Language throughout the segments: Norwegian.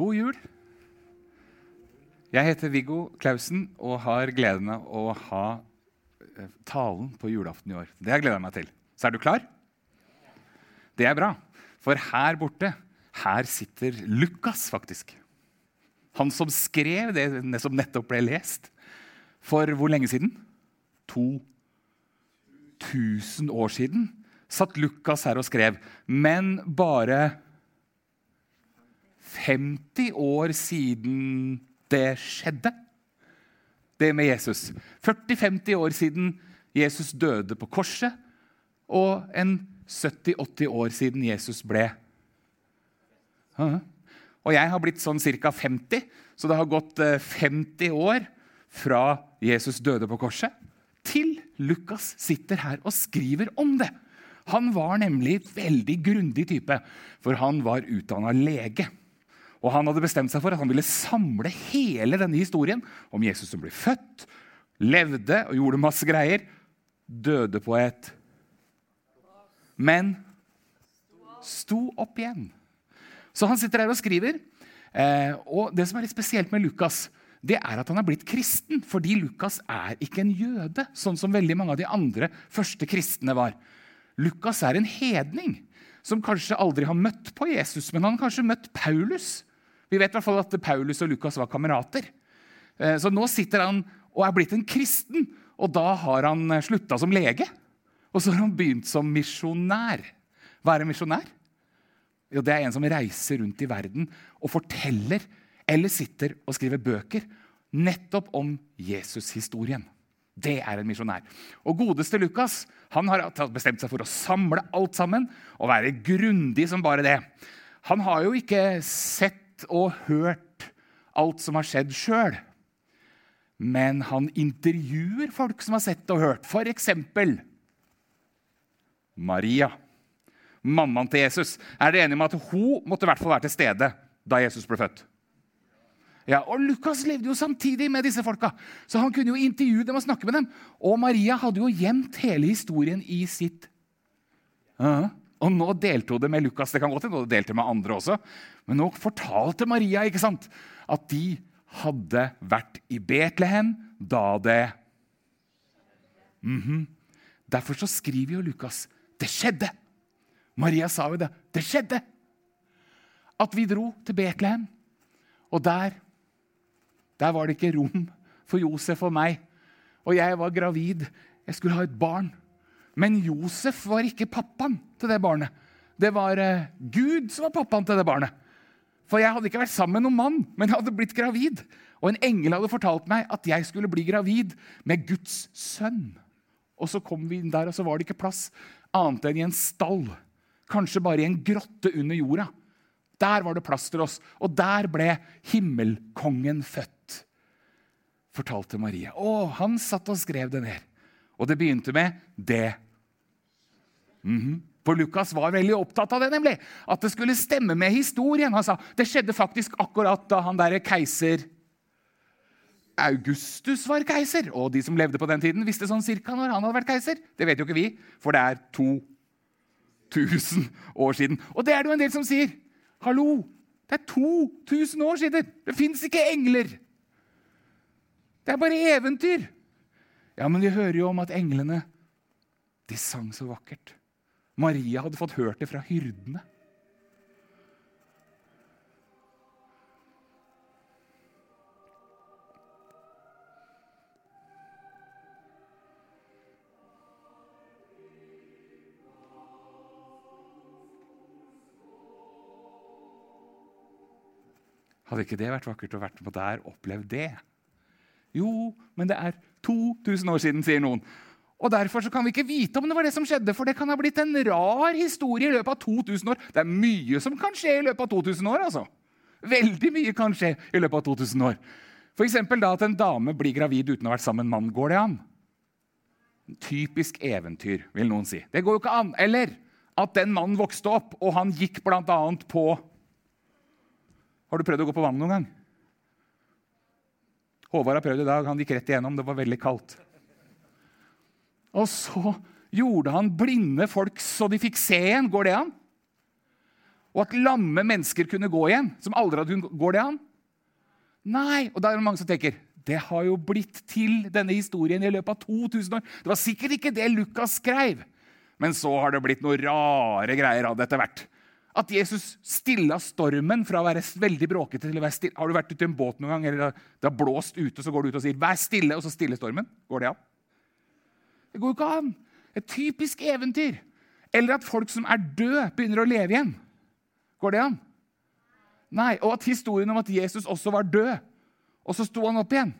God jul. Jeg heter Viggo Klausen og har gleden av å ha eh, talen på julaften i år. Det har jeg gleda meg til. Så er du klar? Det er bra. For her borte, her sitter Lukas, faktisk. Han som skrev det som nettopp ble lest. For hvor lenge siden? 2000 år siden satt Lukas her og skrev. Men bare 50 år siden det skjedde, det med Jesus. 40-50 år siden Jesus døde på korset, og en 70-80 år siden Jesus ble Og jeg har blitt sånn ca. 50, så det har gått 50 eh, år fra Jesus døde på korset, til Lukas sitter her og skriver om det. Han var nemlig veldig grundig type, for han var utdanna lege. Og Han hadde bestemt seg for at han ville samle hele denne historien om Jesus som ble født, levde og gjorde masse greier, døde på et Men sto opp igjen. Så han sitter her og skriver. Eh, og Det som er litt spesielt med Lukas, det er at han er blitt kristen. Fordi Lukas er ikke en jøde, sånn som veldig mange av de andre første kristne var. Lukas er en hedning som kanskje aldri har møtt på Jesus, men han har kanskje møtt Paulus. Vi vet i hvert fall at Paulus og Lukas var kamerater. Eh, så nå sitter han og er blitt en kristen, og da har han eh, slutta som lege. Og så har han begynt som misjonær. Hva er en misjonær? Jo, det er en som reiser rundt i verden og forteller eller sitter og skriver bøker nettopp om Jesus-historien. Det er en misjonær. Og godeste Lukas han har bestemt seg for å samle alt sammen og være grundig som bare det. Han har jo ikke sett og hørt alt som har skjedd sjøl. Men han intervjuer folk som har sett og hørt. F.eks. Maria, mammaen til Jesus. Er dere enige om at hun måtte i hvert fall være til stede da Jesus ble født? Ja, og Lukas levde jo samtidig med disse folka, så han kunne jo intervjue dem og snakke med dem. Og Maria hadde jo gjemt hele historien i sitt uh -huh. Og nå delte hun det med Lukas, det kan godt hende hun delte med andre også. Men nå fortalte Maria ikke sant, at de hadde vært i Betlehem da det mm -hmm. Derfor så skriver jo Lukas det skjedde. Maria sa jo det. Det skjedde! At vi dro til Betlehem. Og der, der var det ikke rom for Josef og meg. Og jeg var gravid. Jeg skulle ha et barn. Men Josef var ikke pappaen til det barnet. Det var uh, Gud som var pappaen til det barnet. For jeg hadde ikke vært sammen med noen mann, men jeg hadde blitt gravid. Og en engel hadde fortalt meg at jeg skulle bli gravid med Guds sønn. Og så kom vi inn der, og så var det ikke plass annet enn i en stall. Kanskje bare i en grotte under jorda. Der var det plass til oss, og der ble himmelkongen født. Fortalte Marie. Å, han satt og skrev det ned. Og det begynte med det. Mm -hmm. For Lukas var veldig opptatt av det, nemlig. At det skulle stemme med historien. Han sa det skjedde faktisk akkurat da han derre keiser Augustus var keiser. Og de som levde på den tiden, visste sånn cirka når han hadde vært keiser. Det vet jo ikke vi, for det er 2000 år siden. Og det er det jo en del som sier. Hallo, det er 2000 år siden! Det fins ikke engler! Det er bare eventyr. Ja, men vi hører jo om at englene de sang så vakkert. Maria hadde fått hørt det fra hyrdene. Hadde ikke det vært vakkert å vært med der og opplevd det? Jo, men det er 2000 år siden, sier noen. Og Derfor kan vi ikke vite om det var det som skjedde, for det kan ha blitt en rar historie i løpet av 2000 år. Det er mye som kan skje i løpet av 2000 år. altså. Veldig mye kan skje i løpet av 2000 år. F.eks. da at en dame blir gravid uten å ha vært sammen med en mann. Går det an? Typisk eventyr, vil noen si. Det går jo ikke an. Eller at den mannen vokste opp, og han gikk bl.a. på Har du prøvd å gå på vann noen gang? Håvard har prøvd i dag. Han gikk rett igjennom. Det var veldig kaldt. Og så gjorde han blinde folk så de fikk se igjen. Går det an? Og at lamme mennesker kunne gå igjen, som aldri hadde kunnet Går det an? Nei. Og da er det mange som tenker det har jo blitt til denne historien i løpet av 2000 år. Det var sikkert ikke det Lukas skrev. Men så har det blitt noen rare greier av det etter hvert. At Jesus stilla stormen fra å være veldig bråkete til å være stille. Har du vært ute i en båt noen gang, eller det har blåst ute, så går du ut og sier 'vær stille', og så stiller stormen? Går det an? Det går jo ikke an. Et typisk eventyr. Eller at folk som er døde, begynner å leve igjen. Går det an? Nei. Og at historien om at Jesus også var død, og så sto han opp igjen.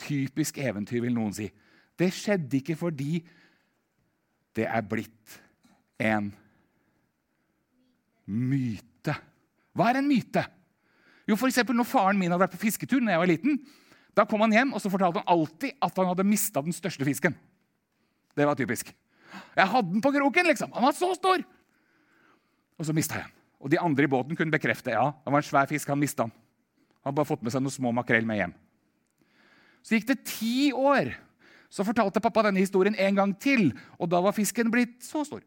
Typisk eventyr, vil noen si. Det skjedde ikke fordi det er blitt en myte. Hva er en myte? Jo, for eksempel, når Faren min hadde vært på fisketur når jeg var liten, da kom han hjem og så fortalte han alltid at han hadde mista den største fisken. Det var typisk. Jeg hadde den på kroken, liksom. Han var så stor! Og så mista jeg den. Og de andre i båten kunne bekrefte ja, det var en svær fisk. Han mista den. Han hadde bare fått med seg noen små makrell med hjem. Så gikk det ti år. Så fortalte pappa denne historien en gang til, og da var fisken blitt så stor.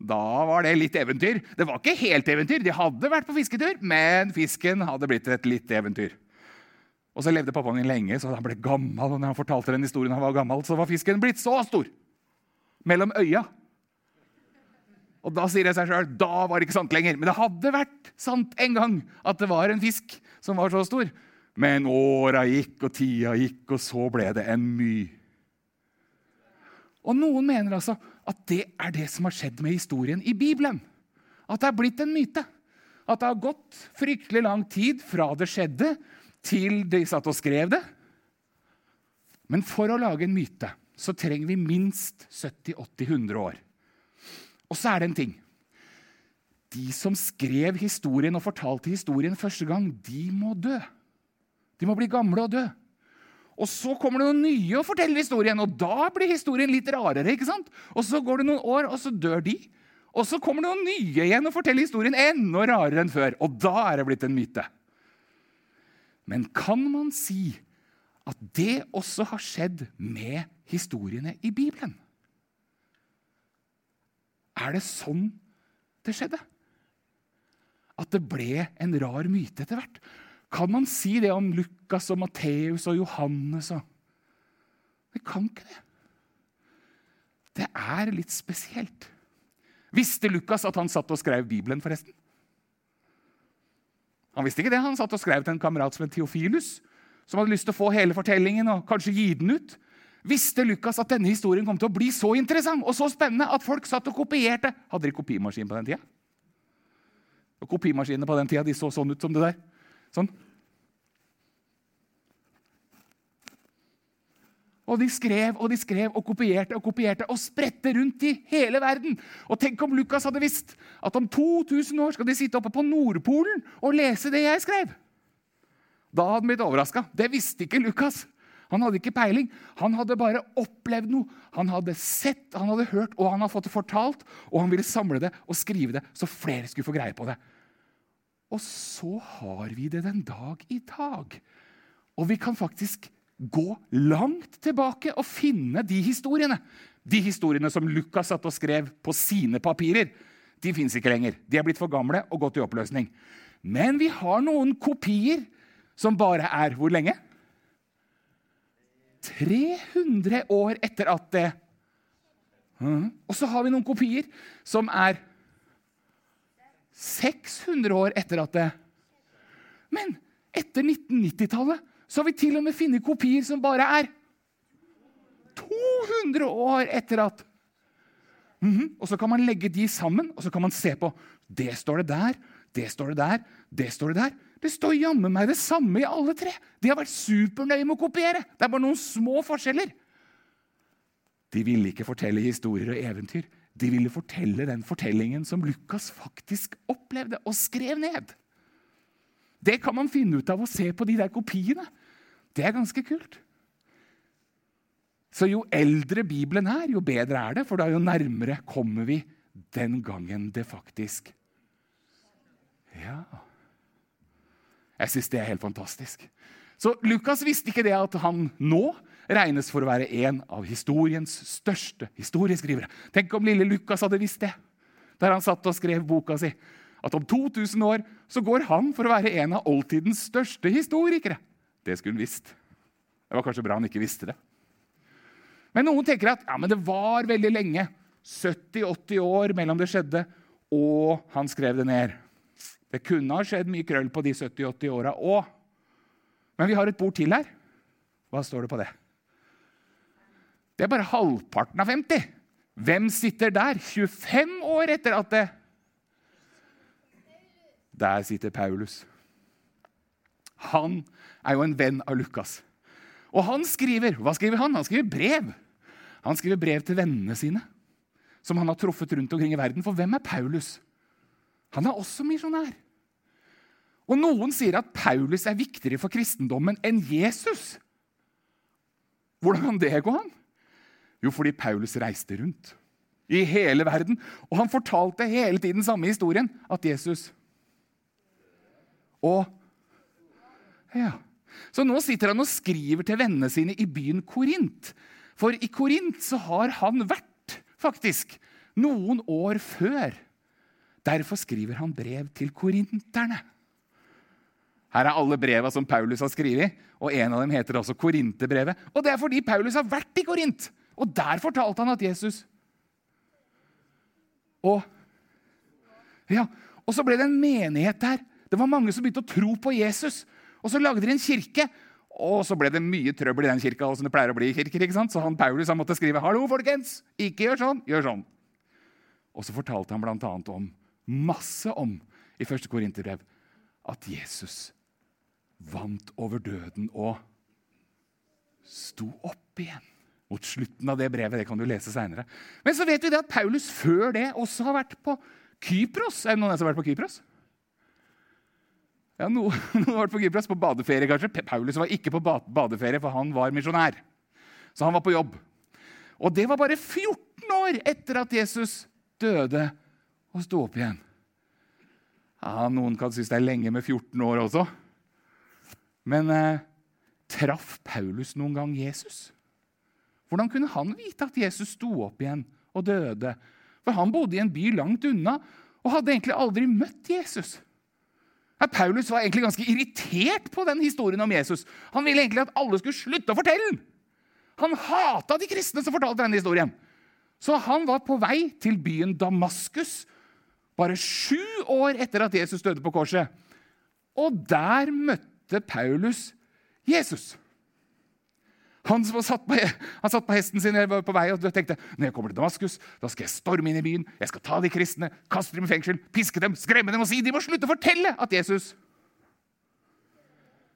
Da var det litt eventyr. Det var ikke helt eventyr. De hadde vært på fisketur, men fisken hadde blitt et litt eventyr. Og så levde pappaen min lenge, så han ble gammel. Og når han fortalte den historien han var gammel, så var fisken blitt så stor. Mellom øya. Og da sier det seg sjøl da var det ikke sant lenger. Men det hadde vært sant en gang at det var en fisk som var så stor. Men åra gikk, og tida gikk, og så ble det en my. Og noen mener altså at det er det som har skjedd med historien i Bibelen. At det er blitt en myte. At det har gått fryktelig lang tid fra det skjedde, til de satt og skrev det. Men for å lage en myte så trenger vi minst 70-80-100 år. Og så er det en ting. De som skrev historien og fortalte historien første gang, de må dø. De må bli gamle og dø. Og så kommer det noen nye og forteller historien, og da blir historien litt rarere. ikke sant? Og så går det noen år, og så dør de. Og så kommer det noen nye igjen og forteller historien enda rarere enn før. Og da er det blitt en myte. Men kan man si at det også har skjedd med historiene i Bibelen? Er det sånn det skjedde? At det ble en rar myte etter hvert? Kan man si det om Lukas og Matteus og Johannes? Og det kan ikke det. Det er litt spesielt. Visste Lukas at han satt og skrev Bibelen, forresten? Han visste ikke det. Han satt og skrev til en kamerat som het Theofilus, som hadde lyst til å få hele fortellingen og kanskje gi den ut. Visste Lukas at denne historien kom til å bli så interessant og så spennende at folk satt og kopierte? Hadde de kopimaskin på den tida? Og Kopimaskinene på den tida de så sånn ut som det der. Sånn. Og de skrev og de skrev og kopierte og kopierte og spredte rundt i hele verden. Og tenk om Lukas hadde visst at om 2000 år skal de sitte oppe på Nordpolen og lese det jeg skrev. Da hadde han blitt overraska. Det visste ikke Lukas. Han hadde ikke peiling. Han hadde bare opplevd noe. Han hadde sett, han hadde hørt, og han hadde fått det fortalt. Og han ville samle det og skrive det, så flere skulle få greie på det. Og så har vi det den dag i dag. Og vi kan faktisk gå langt tilbake og finne de historiene. De historiene som Lukas satt og skrev på sine papirer. De fins ikke lenger. De er blitt for gamle og gått i oppløsning. Men vi har noen kopier som bare er hvor lenge? 300 år etter at det Og så har vi noen kopier som er 600 år etter at det Men etter 1990-tallet så har vi til og med funnet kopier som bare er 200 år etter at mm -hmm. Og så kan man legge de sammen og så kan man se på. Det står det der, det står det der, det står det der. Det står jammen meg det samme i alle tre. De har vært supernøye med å kopiere. Det er bare noen små forskjeller. De ville ikke fortelle historier og eventyr. De ville fortelle den fortellingen som Lukas faktisk opplevde og skrev ned. Det kan man finne ut av å se på de der kopiene. Det er ganske kult. Så jo eldre Bibelen er, jo bedre er det, for da jo nærmere kommer vi den gangen det faktisk Ja. Jeg syns det er helt fantastisk. Så Lukas visste ikke det at han nå regnes for å være en av historiens største historieskrivere. Tenk om lille Lukas hadde visst det. der han satt og skrev boka si, at om 2000 år så går han for å være en av oldtidens største historikere. Det skulle han visst. Det var kanskje bra han ikke visste det. Men noen tenker at ja, men det var veldig lenge. 70-80 år mellom det skjedde, og han skrev det ned. Det kunne ha skjedd mye krøll på de 70-80 åra òg. Men vi har et bord til her. Hva står det på det? Det er bare halvparten av 50. Hvem sitter der 25 år etter at det Der sitter Paulus. Han er jo en venn av Lukas. Og han skriver hva skriver han? Han skriver brev. Han skriver brev til vennene sine, som han har truffet rundt omkring i verden. For hvem er Paulus? Han er også misjonær. Og noen sier at Paulus er viktigere for kristendommen enn Jesus. Hvordan kan det gå an? Jo, fordi Paulus reiste rundt i hele verden. Og han fortalte hele tiden samme historien, at Jesus Og Ja. Så nå sitter han og skriver til vennene sine i byen Korint. For i Korint så har han vært, faktisk, noen år før. Derfor skriver han brev til korinterne. Her er alle breva som Paulus har skrevet, og en av dem heter også Korinterbrevet. Og det er fordi Paulus har vært i Korint, og der fortalte han at Jesus Og, ja, og så ble det en menighet der. Det var mange som begynte å tro på Jesus. Og så lagde de en kirke. Og så ble det mye trøbbel i den kirka, som det pleier å bli i kirker. ikke sant? Så han Paulus han måtte skrive 'Hallo, folkens! Ikke gjør sånn, gjør sånn'. Og så fortalte han bl.a. om masse om i første Korinterbrev at Jesus vant over døden og sto opp igjen. Mot slutten av det brevet. Det kan du lese seinere. Men så vet vi det at Paulus før det også har vært på Kypros. Er det noen som har vært på Kypros? Ja, Noen har vært på Kypros, på badeferie kanskje. Paulus var ikke på badeferie, for han var misjonær. Så han var på jobb. Og det var bare 14 år etter at Jesus døde og sto opp igjen. Ja, Noen kan synes det er lenge med 14 år også. Men eh, traff Paulus noen gang Jesus? Hvordan kunne han vite at Jesus sto opp igjen og døde? For han bodde i en by langt unna og hadde egentlig aldri møtt Jesus. Paulus var egentlig ganske irritert på den historien om Jesus. Han ville egentlig at alle skulle slutte å fortelle den. Han hata de kristne som fortalte denne historien. Så han var på vei til byen Damaskus bare sju år etter at Jesus døde på korset. Og der møtte Paulus Jesus. Han, satt på, han satt på hesten sin på vei og tenkte når jeg kommer til Damaskus, da skal jeg storme inn i byen, jeg skal ta de kristne, kaste dem i fengsel, piske dem, skremme dem og si de må slutte å fortelle at Jesus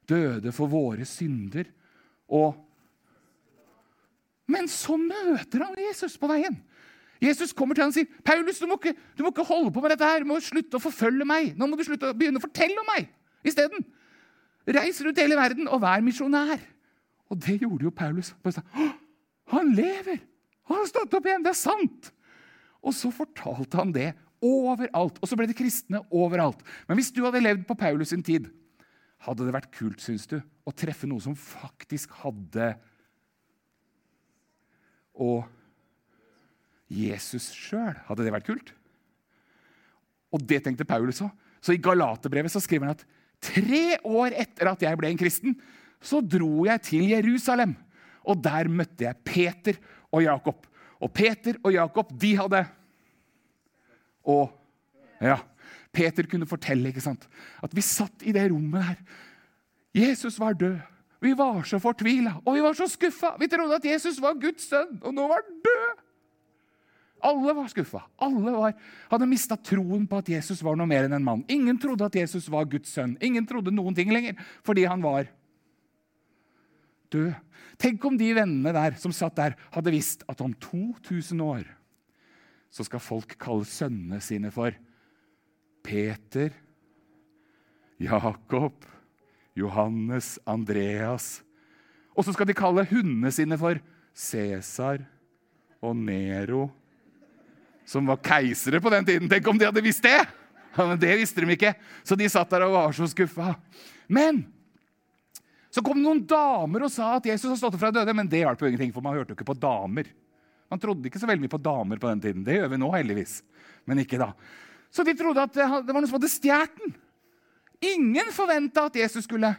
døde for våre synder. Og Men så møter han Jesus på veien. Jesus kommer til ham og sier, 'Paulus, du må, ikke, du må ikke holde på med dette her. Du må slutte å forfølge meg. Nå må du slutte å begynne å fortelle om meg isteden.' Reis rundt hele verden og vær misjonær. Og det gjorde jo Paulus. Han lever! Han har stått opp igjen! Det er sant! Og så fortalte han det overalt. Og så ble det kristne overalt. Men hvis du hadde levd på Paulus sin tid, hadde det vært kult, syns du, å treffe noe som faktisk hadde Og Jesus sjøl, hadde det vært kult? Og det tenkte Paulus òg. Så i Galaterbrevet skriver han at tre år etter at jeg ble en kristen, så dro jeg til Jerusalem. Og der møtte jeg Peter og Jakob. Og Peter og Jakob, de hadde Og ja, Peter kunne fortelle ikke sant? at vi satt i det rommet der. Jesus var død. Vi var så fortvila, og vi var så skuffa. Vi trodde at Jesus var Guds sønn, og nå var han død. Alle var skuffa. Alle var, hadde mista troen på at Jesus var noe mer enn en mann. Ingen trodde at Jesus var Guds sønn. Ingen trodde noen ting lenger fordi han var død. Tenk om de vennene der som satt der, hadde visst at om 2000 år så skal folk kalle sønnene sine for Peter, Jakob, Johannes, Andreas. Og så skal de kalle hundene sine for Cæsar og Nero, som var keisere på den tiden. Tenk om de hadde visst det! Men det visste de ikke, så de satt der og var så skuffa. Men så kom det noen damer og sa at Jesus har stått opp fra døde, men det hjalp jo ingenting, for man hørte jo ikke på damer. Man trodde ikke så veldig mye på damer på den tiden. Det gjør vi nå, heldigvis. men ikke da. Så de trodde at det var noen som hadde stjålet den. Ingen forventa at Jesus skulle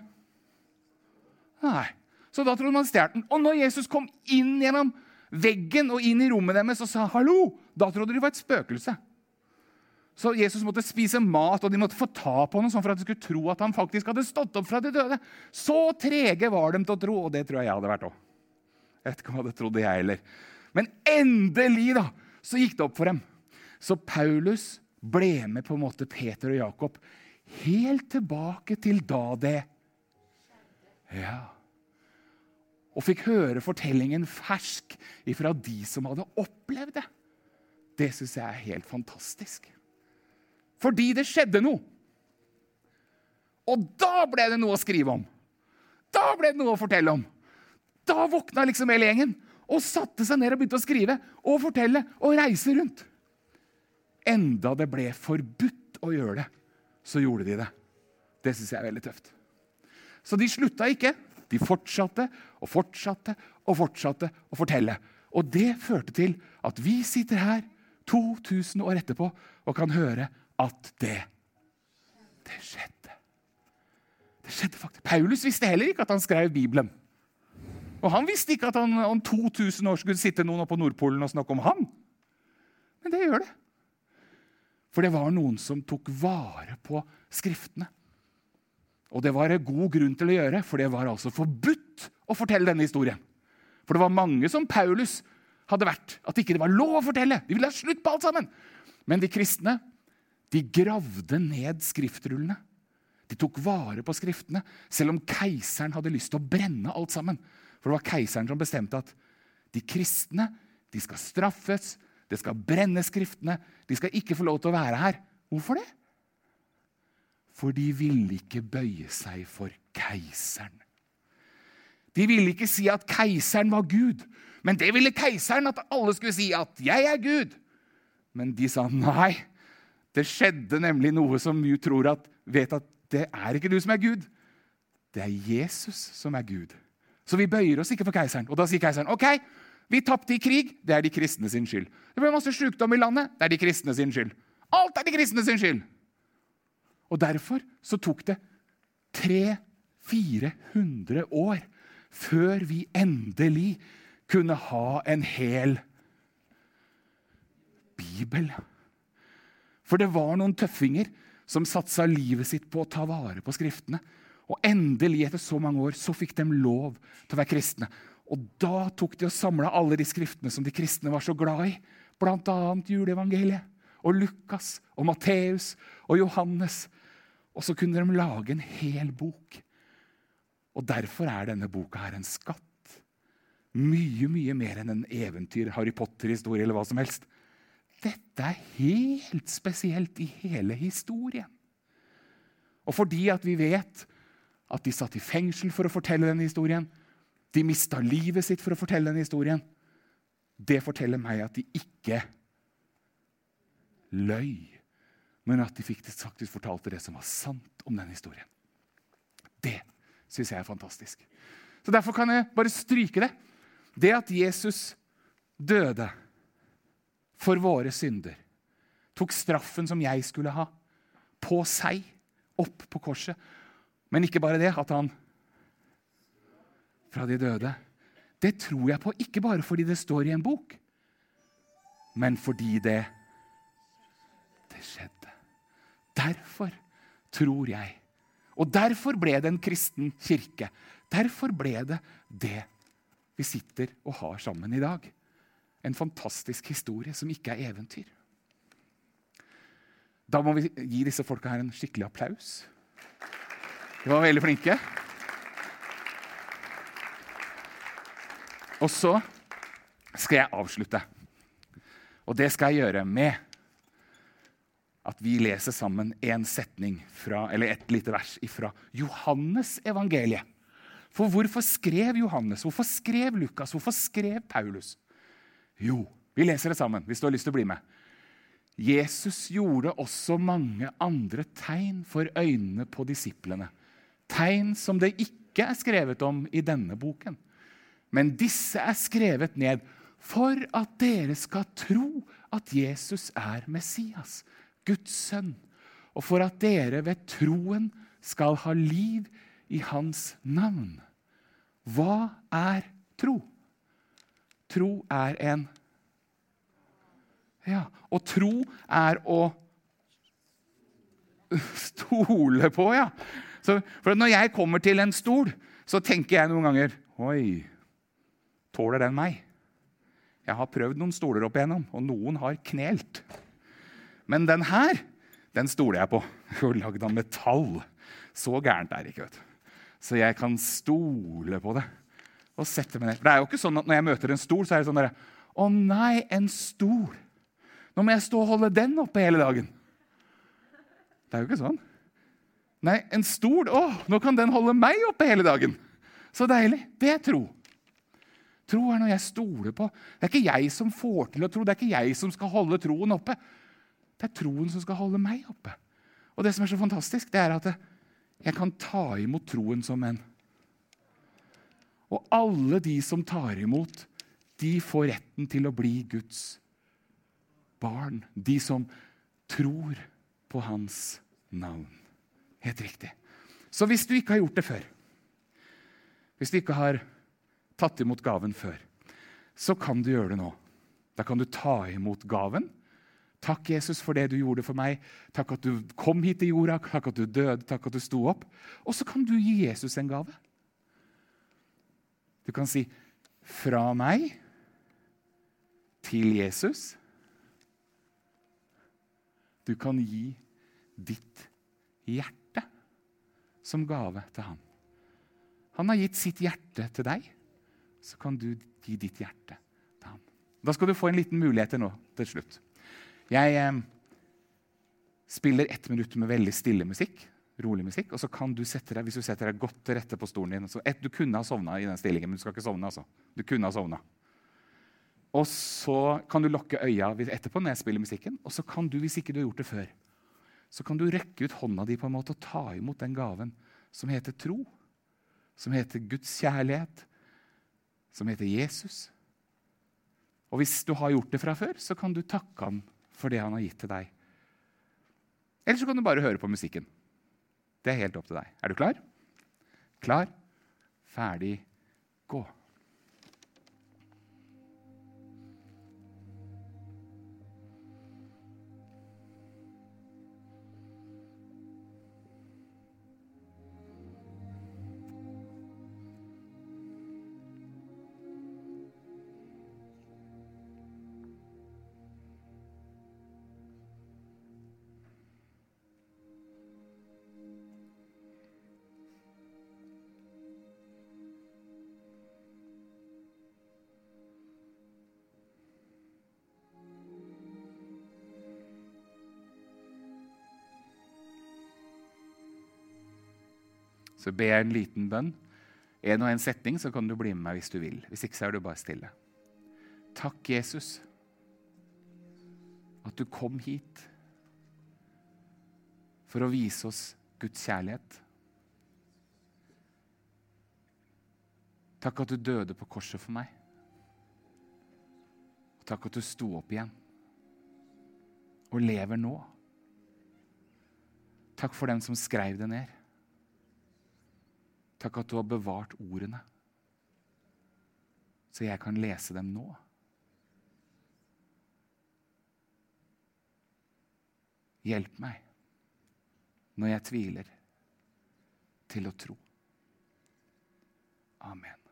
Nei. Så da trodde man stjålet den. Og når Jesus kom inn gjennom veggen og inn i rommet deres og sa hallo, da trodde de det var et spøkelse. Så Jesus måtte spise mat, og de måtte få ta på noe sånn for at de skulle tro at han faktisk hadde stått opp fra de døde. Så trege var de til å tro, og det tror jeg jeg hadde vært òg. Jeg vet ikke om jeg hadde trodd det, heller. Men endelig da, så gikk det opp for dem. Så Paulus ble med på en måte Peter og Jakob helt tilbake til da det Ja. Og fikk høre fortellingen fersk ifra de som hadde opplevd det. Det syns jeg er helt fantastisk. Fordi det skjedde noe. Og da ble det noe å skrive om. Da ble det noe å fortelle om. Da våkna liksom hele gjengen og satte seg ned og begynte å skrive og fortelle og reise rundt. Enda det ble forbudt å gjøre det, så gjorde de det. Det syns jeg er veldig tøft. Så de slutta ikke. De fortsatte og fortsatte og fortsatte å fortelle. Og det førte til at vi sitter her 2000 år etterpå og kan høre at det Det skjedde. Det skjedde faktisk. Paulus visste heller ikke at han skrev Bibelen. Og han visste ikke at han om 2000 år skulle sitte noen oppe på Nordpolen og snakke om han. Men det gjør det. For det var noen som tok vare på Skriftene. Og det var god grunn til å gjøre, for det var altså forbudt å fortelle denne historien. For det var mange som Paulus hadde vært, at ikke det var lov å fortelle. De ville ha slutt på alt sammen. Men de kristne de gravde ned skriftrullene. De tok vare på skriftene, selv om keiseren hadde lyst til å brenne alt sammen. For det var keiseren som bestemte at de kristne de skal straffes, det skal brenne skriftene, de skal ikke få lov til å være her. Hvorfor det? For de ville ikke bøye seg for keiseren. De ville ikke si at keiseren var Gud, men det ville keiseren at alle skulle si at 'jeg er Gud'. Men de sa nei. Det skjedde nemlig noe som du tror at vet at det er ikke du som er Gud. Det er Jesus som er Gud. Så vi bøyer oss ikke for keiseren. Og da sier keiseren ok, vi tapte i krig. Det er de kristne sin skyld. Det ble masse sykdom i landet. Det er de kristne sin skyld. Alt er de kristne sin skyld. Og derfor så tok det 300-400 år før vi endelig kunne ha en hel bibel. For det var noen tøffinger som satsa livet sitt på å ta vare på Skriftene. Og endelig, etter så mange år, så fikk de lov til å være kristne. Og da tok de og samla alle de skriftene som de kristne var så glad i. Bl.a. juleevangeliet og Lukas og Matteus og Johannes. Og så kunne de lage en hel bok. Og derfor er denne boka her en skatt. Mye, mye mer enn en eventyr, Harry Potter-historie eller hva som helst. Dette er helt spesielt i hele historien. Og fordi at vi vet at de satt i fengsel for å fortelle denne historien, de mista livet sitt for å fortelle denne historien, det forteller meg at de ikke løy, men at de faktisk fortalte det som var sant om denne historien. Det syns jeg er fantastisk. Så Derfor kan jeg bare stryke det. Det at Jesus døde for våre synder. Tok straffen som jeg skulle ha, på seg, opp på korset. Men ikke bare det, at han fra de døde. Det tror jeg på ikke bare fordi det står i en bok, men fordi det det skjedde. Derfor tror jeg. Og derfor ble det en kristen kirke. Derfor ble det det vi sitter og har sammen i dag en fantastisk historie som ikke er eventyr. Da må vi gi disse folka her en skikkelig applaus. De var veldig flinke. Og så skal jeg avslutte. Og det skal jeg gjøre med at vi leser sammen en setning fra, eller et lite vers fra Johannes evangeliet. For hvorfor skrev Johannes, hvorfor skrev Lukas, hvorfor skrev Paulus? Jo, vi leser det sammen hvis du har lyst til å bli med. Jesus gjorde også mange andre tegn for øynene på disiplene. Tegn som det ikke er skrevet om i denne boken. Men disse er skrevet ned For at dere skal tro at Jesus er Messias, Guds sønn, og for at dere ved troen skal ha liv i hans navn. Hva er tro? Tro er en Ja, og tro er å stole på, ja. Så, for når jeg kommer til en stol, så tenker jeg noen ganger Oi, tåler den meg? Jeg har prøvd noen stoler opp igjennom, og noen har knelt. Men den her, den stoler jeg på. Hun er lagd av metall. Så gærent er det ikke. vet du. Så jeg kan stole på det. Og setter meg ned. For det er jo ikke sånn at Når jeg møter en stol, så er det sånn der, Å nei, en stol! Nå må jeg stå og holde den oppe hele dagen. Det er jo ikke sånn. Nei, en stol Å, nå kan den holde meg oppe hele dagen. Så deilig. Det er tro. Tro er noe jeg stoler på. Det er ikke jeg som får til å tro. Det er ikke jeg som skal holde troen oppe. Det er troen som skal holde meg oppe. Og det som er så fantastisk, det er at jeg kan ta imot troen som en. Og alle de som tar imot, de får retten til å bli Guds barn. De som tror på hans navn. Helt riktig. Så hvis du ikke har gjort det før, hvis du ikke har tatt imot gaven før, så kan du gjøre det nå. Da kan du ta imot gaven. Takk, Jesus, for det du gjorde for meg. Takk at du kom hit til jorda. Takk at du døde. Takk at du sto opp. Og så kan du gi Jesus en gave. Du kan si 'fra meg til Jesus'. Du kan gi ditt hjerte som gave til han. Han har gitt sitt hjerte til deg så kan du gi ditt hjerte til ham. Da skal du få en liten mulighet til nå til slutt. Jeg eh, spiller ett minutt med veldig stille musikk. Rolig musikk, og så kan du sette deg hvis du setter deg godt til rette på stolen din. Et, du kunne ha sovna i den stillingen, men du skal ikke sovne. altså. Du kunne ha sovna. Og så kan du lukke øya etterpå når jeg spiller musikken. Og så kan du, hvis ikke du har gjort det før, så kan du rekke ut hånda di på en måte og ta imot den gaven som heter tro. Som heter Guds kjærlighet, som heter Jesus. Og hvis du har gjort det fra før, så kan du takke ham for det han har gitt til deg. Eller så kan du bare høre på musikken. Det er helt opp til deg. Er du klar? Klar, ferdig, gå. Så ber jeg en liten bønn. En og en setning, så kan du bli med meg hvis du vil. Hvis ikke, så er du bare stille. Takk, Jesus, at du kom hit for å vise oss Guds kjærlighet. Takk at du døde på korset for meg. Takk at du sto opp igjen og lever nå. Takk for dem som skrev det ned. Takk at du har bevart ordene, så jeg kan lese dem nå. Hjelp meg når jeg tviler, til å tro. Amen.